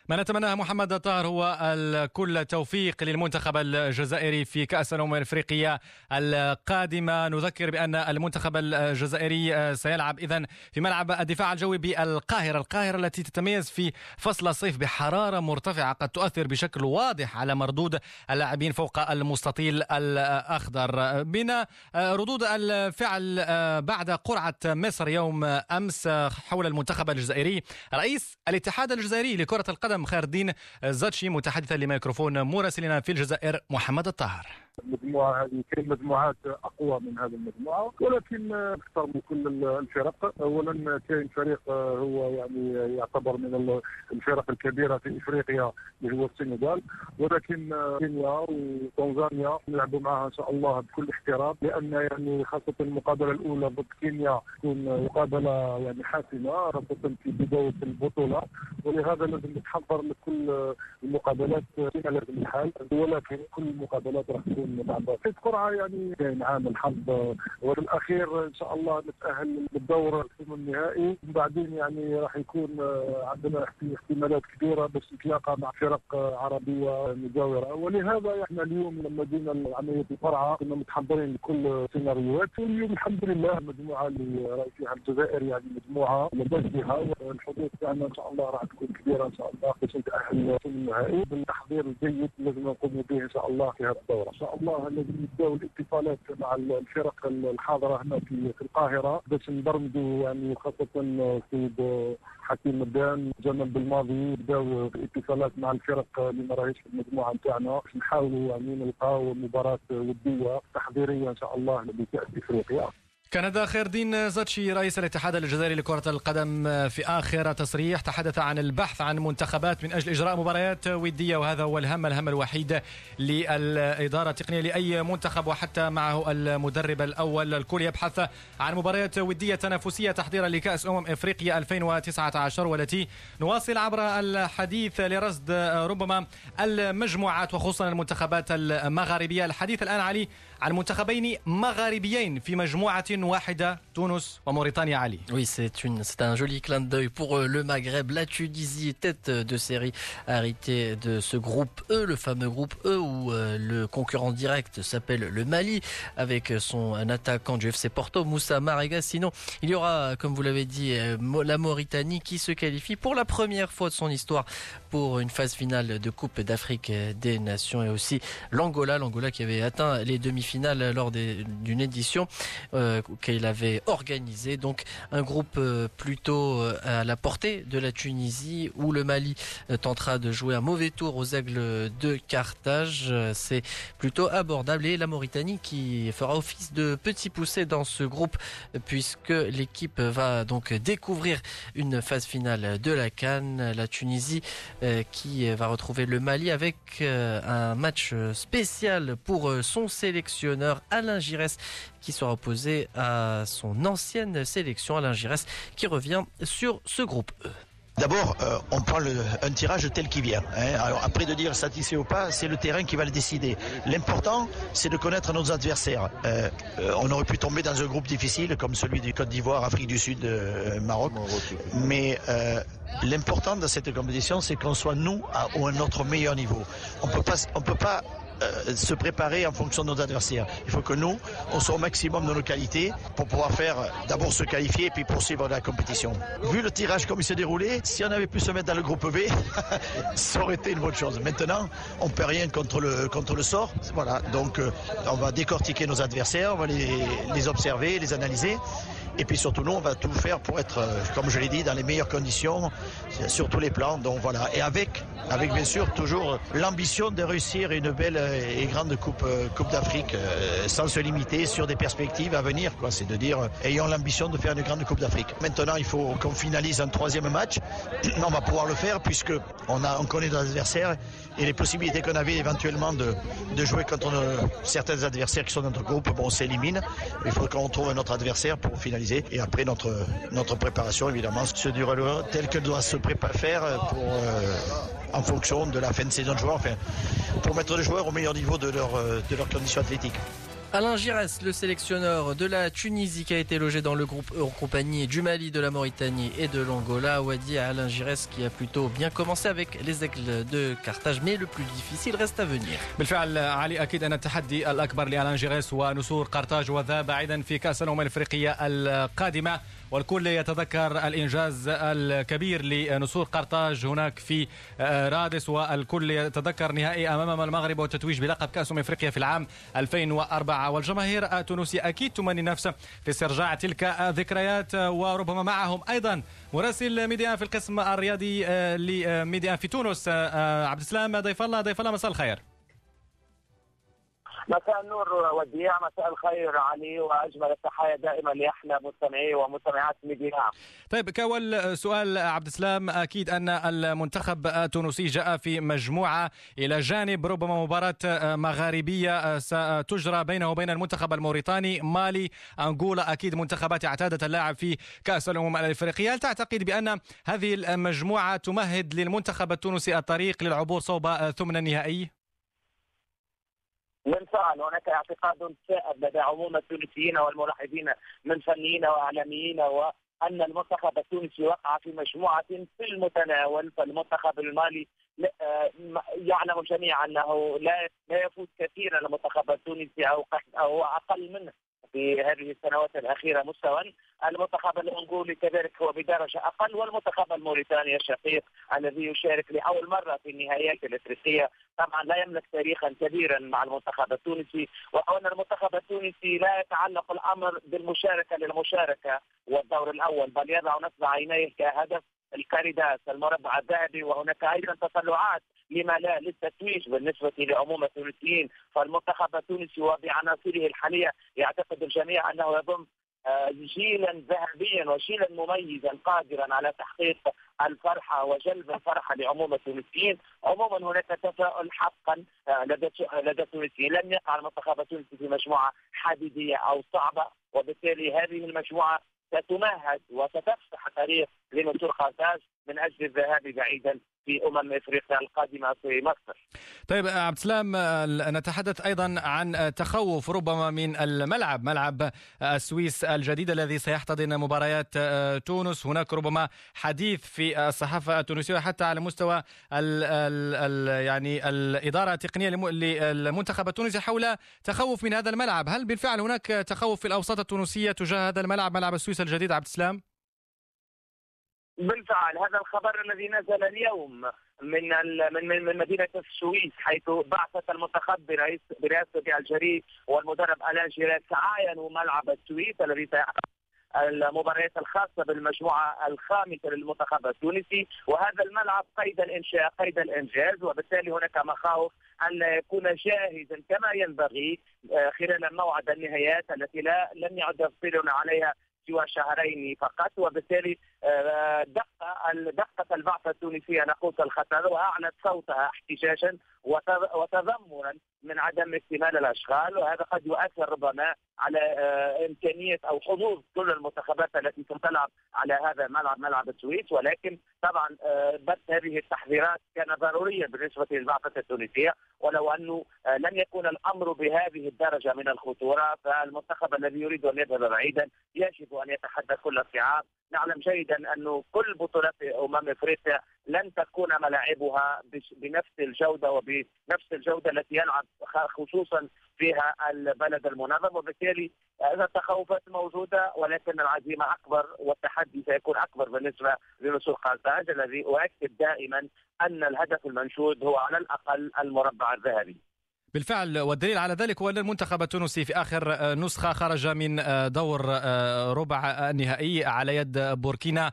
ما نتمناه محمد طاهر هو كل توفيق للمنتخب الجزائري في كأس الأمم الأفريقية القادمة. نذكر بأن المنتخب الجزائري سيلعب إذا في ملعب الدفاع الجوي بالقاهرة. القاهرة التي تتميز في فصل الصيف بحرارة مرتفعة قد تؤثر بشكل واضح على مردود اللاعبين فوق المستطيل الأخضر. بنا ردود الفعل بعد قرعة مصر يوم أمس حول المنتخب الجزائري. رئيس الاتحاد الجزائري لكرة القدم خير الدين زاتشي متحدثا لميكروفون مراسلنا في الجزائر محمد الطاهر. المجموعة هذه كاين مجموعات أقوى من هذه المجموعة ولكن أكثر من كل الفرق. اولا كاين فريق هو يعني يعتبر من الفرق الكبيرة في إفريقيا اللي هو السنغال ولكن كينيا وتنزانيا نلعبوا معها إن شاء الله بكل احترام لأن يعني خاصة المقابلة الأولى ضد كينيا تكون مقابلة يعني حاسمة خاصة في بداية البطولة ولهذا لازم نتحضر لكل المقابلات في لازم الحال ولكن كل المقابلات راح تكون بعد في قرعه يعني كاين عامل حظ والأخير. إن شاء الله نتأهل للدور النهائي. وبعدين يعني راح يكون عندنا احتمالات كبيرة باش نتلاقى مع فرق عربية مجاورة. ولهذا إحنا اليوم لما جينا عمليه القرعه كنا متحضرين لكل السيناريوهات واليوم الحمد لله المجموعه اللي راهي فيها الجزائر يعني مجموعة بها والحظوظ تاعنا إن شاء الله راح تكون كبيرة إن شاء الله باش نتاهل في النهائي. بالتحضير الجيد لازم نقوم به إن شاء الله في هذا الدورة. ان شاء الله لازم نبداو الاتصالات مع الفرق الحاضرة هنا في القاهرة. باش نبرمجوا يعني خاصة سيد حكيم مدان جمال بالماضي بداو اتصالات مع الفرق اللي ما راهيش في المجموعة نتاعنا. باش نحاولوا يعني نلقاو مباراة ودية تحضيرية إن شاء الله لكاس أفريقيا. كان هذا خير دين زاتشي رئيس الاتحاد الجزائري لكرة القدم في آخر تصريح تحدث عن البحث عن منتخبات من أجل إجراء مباريات ودية وهذا هو الهم الهم الوحيد للإدارة التقنية لأي منتخب وحتى معه المدرب الأول الكل يبحث عن مباريات ودية تنافسية تحضيرا لكأس أمم إفريقيا 2019 والتي نواصل عبر الحديث لرصد ربما المجموعات وخصوصا المنتخبات المغاربية الحديث الآن علي عن منتخبين مغاربيين في مجموعة واحدة تونس وموريتانيا علي. Oui, c'est une c'est un joli clin d'œil pour le Maghreb, la Tunisie tête de série arrêtée de ce groupe E, le fameux groupe E où le concurrent direct s'appelle le Mali avec son attaquant du FC Porto Moussa Marega. Sinon, il y aura comme vous l'avez dit la Mauritanie qui se qualifie pour la première fois de son histoire pour une phase finale de Coupe d'Afrique des Nations et aussi l'Angola, l'Angola qui avait atteint les demi-finales lors d'une édition euh, qu'il avait organisée. Donc un groupe euh, plutôt à la portée de la Tunisie où le Mali euh, tentera de jouer un mauvais tour aux aigles de Carthage. C'est plutôt abordable et la Mauritanie qui fera office de petit poussé dans ce groupe puisque l'équipe va donc découvrir une phase finale de la Cannes. La Tunisie qui va retrouver le Mali avec un match spécial pour son Alain Giresse qui sera opposé à son ancienne sélection Alain Giresse qui revient sur ce groupe E. D'abord, euh, on prend un tirage tel qu'il vient. Hein. Alors après de dire satisfait ou pas, c'est le terrain qui va le décider. L'important, c'est de connaître nos adversaires. Euh, euh, on aurait pu tomber dans un groupe difficile comme celui du Côte d'Ivoire, Afrique du Sud, Maroc. Mais l'important dans cette compétition, c'est qu'on soit nous à, à notre meilleur niveau. On peut pas, on peut pas euh, se préparer en fonction de nos adversaires. Il faut que nous, on soit au maximum de nos qualités pour pouvoir faire d'abord se qualifier et puis poursuivre la compétition. Vu le tirage comme il s'est déroulé, si on avait pu se mettre dans le groupe B, ça aurait été une bonne chose. Maintenant, on ne peut rien contre le, contre le sort. Voilà, donc euh, on va décortiquer nos adversaires, on va les observer, les analyser. Et puis surtout, nous, on va tout faire pour être, comme je l'ai dit, dans les meilleures conditions, sur tous les plans. Donc voilà. Et avec, avec bien sûr, toujours l'ambition de réussir une belle et grande Coupe, coupe d'Afrique, sans se limiter sur des perspectives à venir. C'est de dire, ayons l'ambition de faire une grande Coupe d'Afrique. Maintenant, il faut qu'on finalise un troisième match. On va pouvoir le faire puisque on, a, on connaît nos adversaires et les possibilités qu'on avait éventuellement de, de jouer contre certains adversaires qui sont dans notre groupe, bon, on s'élimine. Il faut qu'on trouve un autre adversaire pour finaliser. Et après, notre, préparation, évidemment, se déroulera telle qu'elle doit se préparer faire pour, euh, en fonction de la fin de saison de joueurs, pour mettre les joueurs au meilleur niveau de leur, de leurs conditions athlétiques. Alain Giresse, le sélectionneur de la Tunisie qui a été logé dans le groupe E en compagnie du Mali, de la Mauritanie et de l'Angola. Wadi Alain Giresse qui a plutôt bien commencé avec les aigles de Carthage, mais le plus difficile reste à venir. بالفعل علي اكيد ان التحدي الاكبر لالان جيريس ونسور قرطاج وذا بعيدا في كاس الامم الافريقيه القادمه والكل يتذكر الإنجاز الكبير لنسور قرطاج هناك في رادس والكل يتذكر نهائي أمام المغرب والتتويج بلقب كأس أفريقيا في العام 2004 والجماهير التونسية أكيد تمني نفسها في استرجاع تلك الذكريات وربما معهم أيضا مراسل ميديان في القسم الرياضي لميديان في تونس عبد السلام ضيف الله. ضيف الله مساء الخير. مساء النور وديع مساء الخير علي وأجمل التحايا دائما لأحلى مستمعي ومستمعات ميديا. طيب كأول سؤال عبد السلام أكيد أن المنتخب التونسي جاء في مجموعة إلى جانب ربما مباراة مغاربية ستجرى بينه وبين المنتخب الموريتاني مالي. انغولا أكيد منتخبات اعتادت اللعب في كأس الأمم الأفريقية. هل تعتقد بأن هذه المجموعة تمهد للمنتخب التونسي الطريق للعبور صوب ثمن النهائي؟ بالفعل هناك اعتقاد سائد لدى عموم التونسيين والملاحظين من فنيين وإعلاميين وأن المنتخب التونسي وقع في مجموعة في المتناول فالمنتخب المالي آه، يعلم الجميع أنه لا لا يفوز كثيرا المنتخب التونسي أو أو أقل منه. في هذه السنوات الأخيرة مستوى. المنتخب الانغولي كذلك هو بدرجة أقل والمنتخب الموريتاني الشقيق الذي يشارك لأول مرة في النهائيات الإفريقية. طبعا لا يملك تاريخا كبيرا مع المنتخب التونسي وهو ان المنتخب التونسي لا يتعلق الأمر بالمشاركة للمشاركة والدور الأول بل يضع نصب عينيه كهدف الكاريداس المربع الذهبي وهناك أيضا تطلعات لما لا للتتويج بالنسبة لعموم التونسيين. فالمنتخب التونسي وبعناصره الحالية يعتقد الجميع أنه يضم آه، جيلا ذهبيا وجيلا مميزا قادرا على تحقيق الفرحة وجلب الفرحة لعموم التونسيين، عموما هناك تفاؤل حقا آه، لدى لدى التونسيين، لم يقع المنتخب التونسي في مجموعة حديدية أو صعبة وبالتالي هذه المجموعة ستمهد وستفتح طريق لنصور قرطاج من أجل الذهاب بعيدا في أمم إفريقيا القادمة في مصر. طيب عبد السلام نتحدث أيضا عن تخوف ربما من الملعب، ملعب السويس الجديد الذي سيحتضن مباريات تونس، هناك ربما حديث في الصحافة التونسية حتى على مستوى ال ال ال يعني الإدارة التقنية للمنتخب التونسي حول تخوف من هذا الملعب، هل بالفعل هناك تخوف في الأوساط التونسية تجاه هذا الملعب ملعب السويس الجديد عبد السلام؟ بالفعل هذا الخبر الذي نزل اليوم من من من مدينة السويس حيث بعثة المنتخب برئيس برئاسة الجري والمدرب ألان جيرات عاينوا ملعب السويس الذي المباريات الخاصة بالمجموعة الخامسة للمنتخب التونسي. وهذا الملعب قيد الإنشاء قيد الإنجاز وبالتالي هناك مخاوف أن لا يكون جاهزا كما ينبغي آه، خلال موعد النهايات التي لا لم يعد عليها سوى شهرين فقط وبالتالي آه، دق دقت البعثة التونسية ناقوس الخطر واعلت صوتها احتجاجا وتذمرا من عدم اكتمال الأشغال وهذا قد يؤثر ربما على آه، إمكانية أو حظوظ كل المنتخبات التي ستلعب على هذا الملعب ملعب السويس. ولكن طبعا آه، بث هذه التحذيرات كان ضروريا بالنسبة للبعثة التونسية. ولو أنه لم يكن الأمر بهذه الدرجة من الخطورة فالمنتخب الذي يريد أن يذهب بعيدا يجب أن يتحدى كل الصعاب. نعلم جيدا انه كل بطولات أمم إفريقيا لن تكون ملاعبها بنفس الجودة وبنفس الجودة التي يلعب خصوصا فيها البلد المنظم وبالتالي اذا التخوفات موجودة ولكن العزيمة أكبر والتحدي سيكون أكبر بالنسبة لنسور قرطاج الذي أؤكد دائما أن الهدف المنشود هو على الأقل المربع الذهبي. بالفعل والدليل على ذلك هو أن المنتخب التونسي في آخر آه، نسخة خرج من آه، دور آه، ربع النهائي على يد بوركينا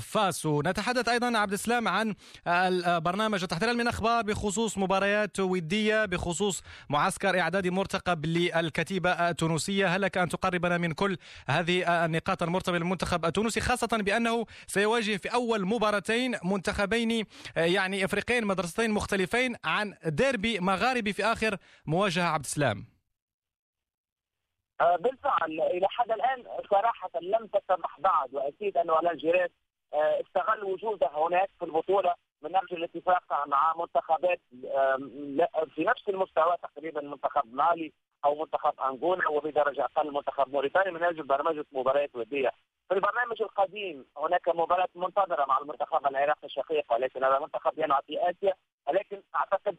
فاسو. نتحدث أيضا عبد السلام عن البرنامج التحضير من أخبار بخصوص مباريات ودية بخصوص معسكر إعدادي مرتقب للكتيبة التونسية. هل لك أن تقربنا من كل هذه النقاط المرتبطة بالمنتخب التونسي خاصة بأنه سيواجه في أول مباراتين منتخبين يعني إفريقيين مدرستين مختلفين عن ديربي مغاربي في آخر اخر مواجهة عبد السلام آه، بالفعل إلى حد الآن صراحة لم تتضح بعد وأكيد انه الجيريس آه، استغل وجوده هناك في البطولة من أجل الاتفاق مع منتخبات في نفس المستوى تقريبا منتخب مالي أو منتخب أنغولا وبدرجه أقل منتخب موريتانيا من أجل برمجة مباريات ودية. في البرنامج القديم هناك مباراة منتظرة مع المنتخب العراقي الشقيق ولكن هذا منتخب يلعب في آسيا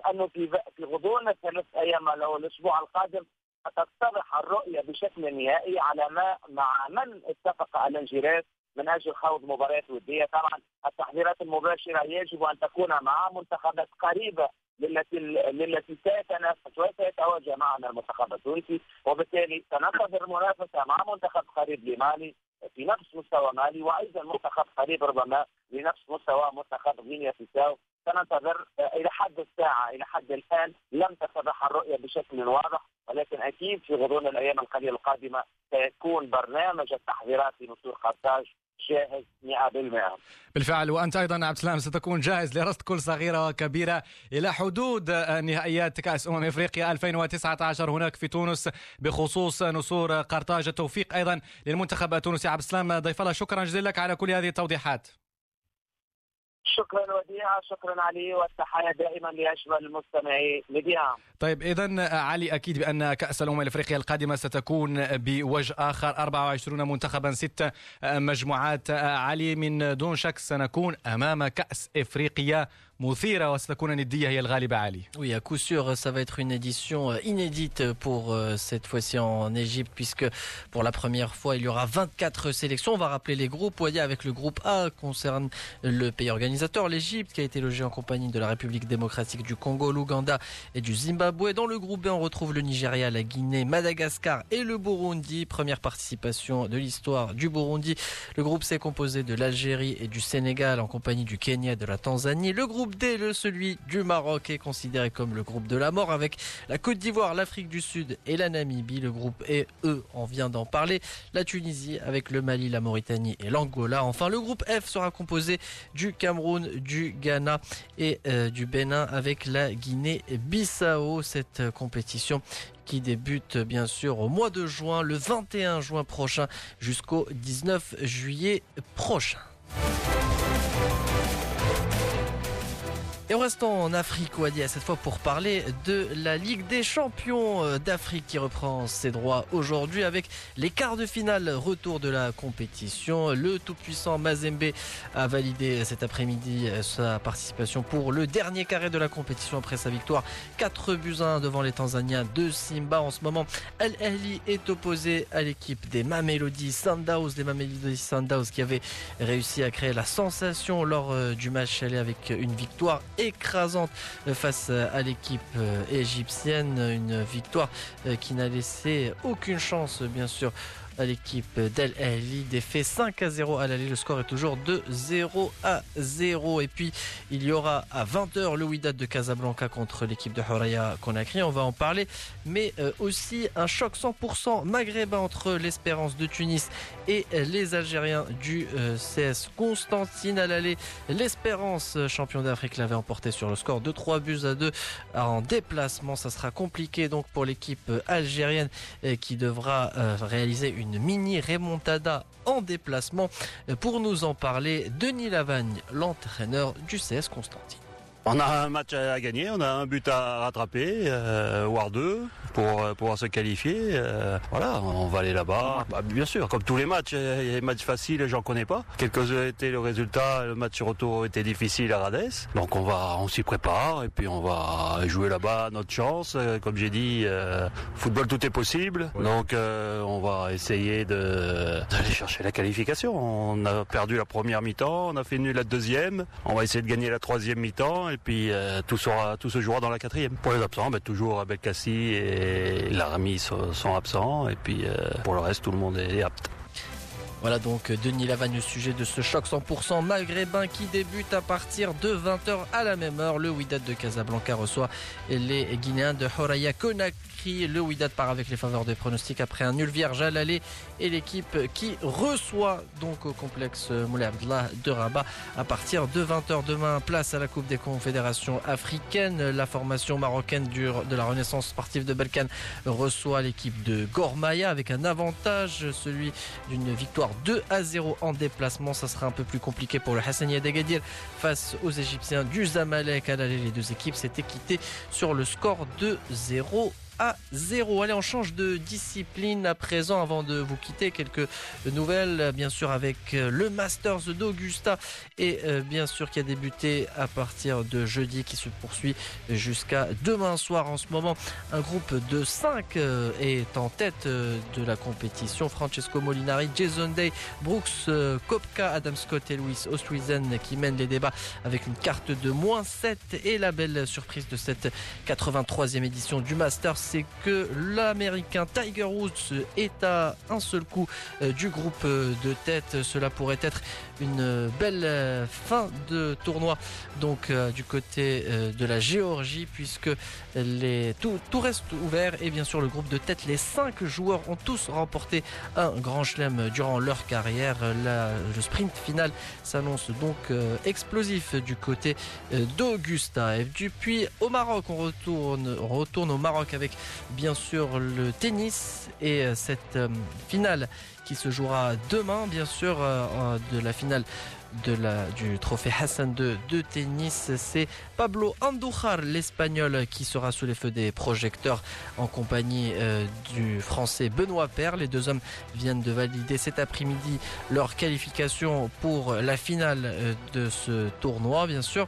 أنه في في غضون الثلاث أيام أو الأسبوع القادم ستتضح الرؤية بشكل نهائي على ما مع من اتفق الانجيريس من أجل خوض مباريات ودية، طبعا التحضيرات المباشرة يجب أن تكون مع منتخبات قريبة للتي للتي سيتنافس وسيتواجه معنا المنتخب التونسي. وبالتالي سننتظر منافسه مع منتخب قريب لمالي في نفس مستوى مالي وأيضا منتخب قريب ربما لنفس مستوى منتخب غينيا سننتظر إلى حد الساعة إلى حد الآن لم تتضح الرؤية بشكل واضح ولكن أكيد في غضون الأيام القليلة القادمة سيكون برنامج التحضيرات لنصور قرطاج جاهز 100% بالفعل وأنت أيضا عبد السلام ستكون جاهز لرصد كل صغيرة وكبيرة إلى حدود نهائيات كأس أمم إفريقيا 2019 هناك في تونس بخصوص نصور قرطاج التوفيق أيضا للمنتخب التونسي. عبد السلام ضيف الله شكرا جزيلا لك على كل هذه التوضيحات. شكرا وديعة شكرا علي والتحية دائما لأجمل المستمعي مذيعة طيب إذا علي أكيد بأن كأس الأمم الأفريقية القادمة ستكون بوجه آخر. 24 منتخبا ست مجموعات. علي من دون شك سنكون أمام كأس إفريقيا Oui, à coup sûr, ça va être une édition euh, inédite pour euh, cette fois-ci en Égypte, puisque pour la première fois, il y aura 24 sélections. On va rappeler les groupes. Voyez, avec le groupe A concerne le pays organisateur, l'Égypte, qui a été logé en compagnie de la République démocratique du Congo, l'Ouganda et du Zimbabwe. Dans le groupe B, on retrouve le Nigeria, la Guinée, Madagascar et le Burundi. Première participation de l'histoire du Burundi. Le groupe C est composé de l'Algérie et du Sénégal en compagnie du Kenya et de la Tanzanie. Le groupe D, le celui du Maroc, est considéré comme le groupe de la mort avec la Côte d'Ivoire, l'Afrique du Sud et la Namibie. Le groupe E, on vient d'en parler. La Tunisie avec le Mali, la Mauritanie et l'Angola. Enfin, le groupe F sera composé du Cameroun, du Ghana et euh, du Bénin avec la Guinée-Bissau. Cette compétition qui débute bien sûr au mois de juin, le 21 juin prochain jusqu'au 19 juillet prochain. Et on reste en Afrique, Ouadia, cette fois pour parler de la Ligue des champions d'Afrique qui reprend ses droits aujourd'hui avec les quarts de finale retour de la compétition. Le tout-puissant Mazembe a validé cet après-midi sa participation pour le dernier carré de la compétition après sa victoire 4 buts 1 devant les Tanzaniens de Simba. En ce moment, Al Ahly est opposé à l'équipe des Mamelody Sundowns, des Mamelody Sundowns qui avaient réussi à créer la sensation lors du match aller avec une victoire écrasante face à l'équipe égyptienne. Une victoire qui n'a laissé aucune chance, bien sûr, l'équipe d'El Ahly. Défait 5 à 0 à l'aller. Le score est toujours de 0 à 0. Et puis, il y aura à 20h le Wydad de Casablanca contre l'équipe de Horaya Conakry. On va en parler. Mais aussi un choc 100% maghrébin entre l'Espérance de Tunis et les Algériens du CS Constantine à l'aller. L'Espérance, champion d'Afrique, l'avait emporté sur le score de 3 buts à 2 en déplacement. Ça sera compliqué donc pour l'équipe algérienne qui devra réaliser une une mini remontada en déplacement. Pour nous en parler, Denis Lavagne, l'entraîneur du CS Constantine. On a un match à gagner, on a un but à rattraper, euh, voire deux, pour euh, pouvoir se qualifier. Euh, voilà, on va aller là-bas. Bah, bien sûr, comme tous les matchs, il y a des matchs faciles, j'en connais pas. Quel que été le résultat, le match retour était difficile à Rades. Donc on va, on s'y prépare et puis on va jouer là-bas notre chance. Comme j'ai dit, football tout est possible. Donc on va essayer de d'aller chercher la qualification. On a perdu la première mi-temps, on a fait nul la deuxième. On va essayer de gagner la troisième mi-temps. Et puis euh, tout, sera, tout se jouera dans la quatrième. Pour les absents, ben, toujours Belkacsi et Larami sont, sont, absents. Et puis euh, pour le reste, tout le monde est apte. Voilà donc Denis Lavagne au sujet de ce choc 100% maghrébin qui débute à partir de 20h à la même heure. Le Wydad de Casablanca reçoit les Guinéens de Horaya Conakry. Le Wydad part avec les faveurs des pronostics après un nul vierge à l'aller et l'équipe qui reçoit donc au complexe Moulay Abdallah de Rabat à partir de 20h demain. Place à la Coupe des Confédérations africaines. La formation marocaine de la Renaissance sportive de Balkan reçoit l'équipe de Gormaya avec un avantage, celui d'une victoire 2 à 0 en déplacement. Ça sera un peu plus compliqué pour le Hassania d'Agadir face aux Égyptiens du Zamalek. À les deux équipes s'étaient quittées sur le score de 0 à 0. Allez, on change de discipline à présent avant de vous quitter. Quelques nouvelles, bien sûr, avec le Masters d'Augusta et bien sûr qui a débuté à partir de jeudi, qui se poursuit jusqu'à demain soir. En ce moment, un groupe de 5 est en tête de la compétition. Francesco Molinari, Jason Day, Brooks Kopka, Adam Scott et Louis Oosthuizen qui mènent les débats avec une carte de moins 7 et la belle surprise de cette 83e édition du Masters c'est que l'américain Tiger Woods est à un seul coup du groupe de tête. Cela pourrait être une belle fin de tournoi donc du côté de la Géorgie puisque tout, reste ouvert et bien sûr le groupe de tête les cinq joueurs ont tous remporté un grand chelem durant leur carrière. le sprint final s'annonce donc euh, explosif du côté euh, d'Augusta. Et depuis au Maroc, on retourne, on retourne au Maroc avec bien sûr le tennis et euh, cette finale qui se jouera demain, bien sûr, de la finale de la, du trophée Hassan II de tennis. C'est Pablo Andújar, l'espagnol, qui sera sous les feux des projecteurs en compagnie euh, du français Benoît Paire. Les deux hommes viennent de valider cet après-midi leur qualification pour la finale euh, de ce tournoi, bien sûr.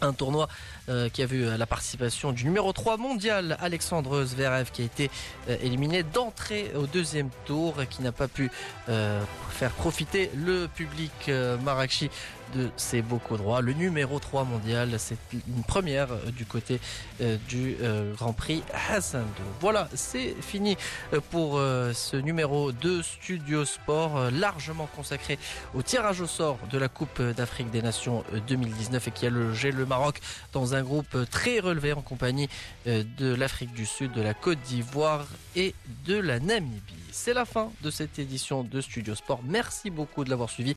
Un tournoi euh, qui a vu la participation du numéro 3 mondial, Alexandre Zverev, qui a été euh, éliminé d'entrée au deuxième tour qui n'a pas pu euh, faire profiter le public Marrakchi de ses beaux droits. Le numéro 3 mondial, c'est une première du côté du Grand Prix Hassan Voilà, c'est fini pour ce numéro de Studio Sport, largement consacré au tirage au sort de la Coupe d'Afrique des Nations 2019 et qui a logé le Maroc dans un groupe très relevé en compagnie euh, de l'Afrique du Sud, de la Côte d'Ivoire et de la Namibie. C'est la fin de cette édition de Studio Sport. Merci beaucoup de l'avoir suivi.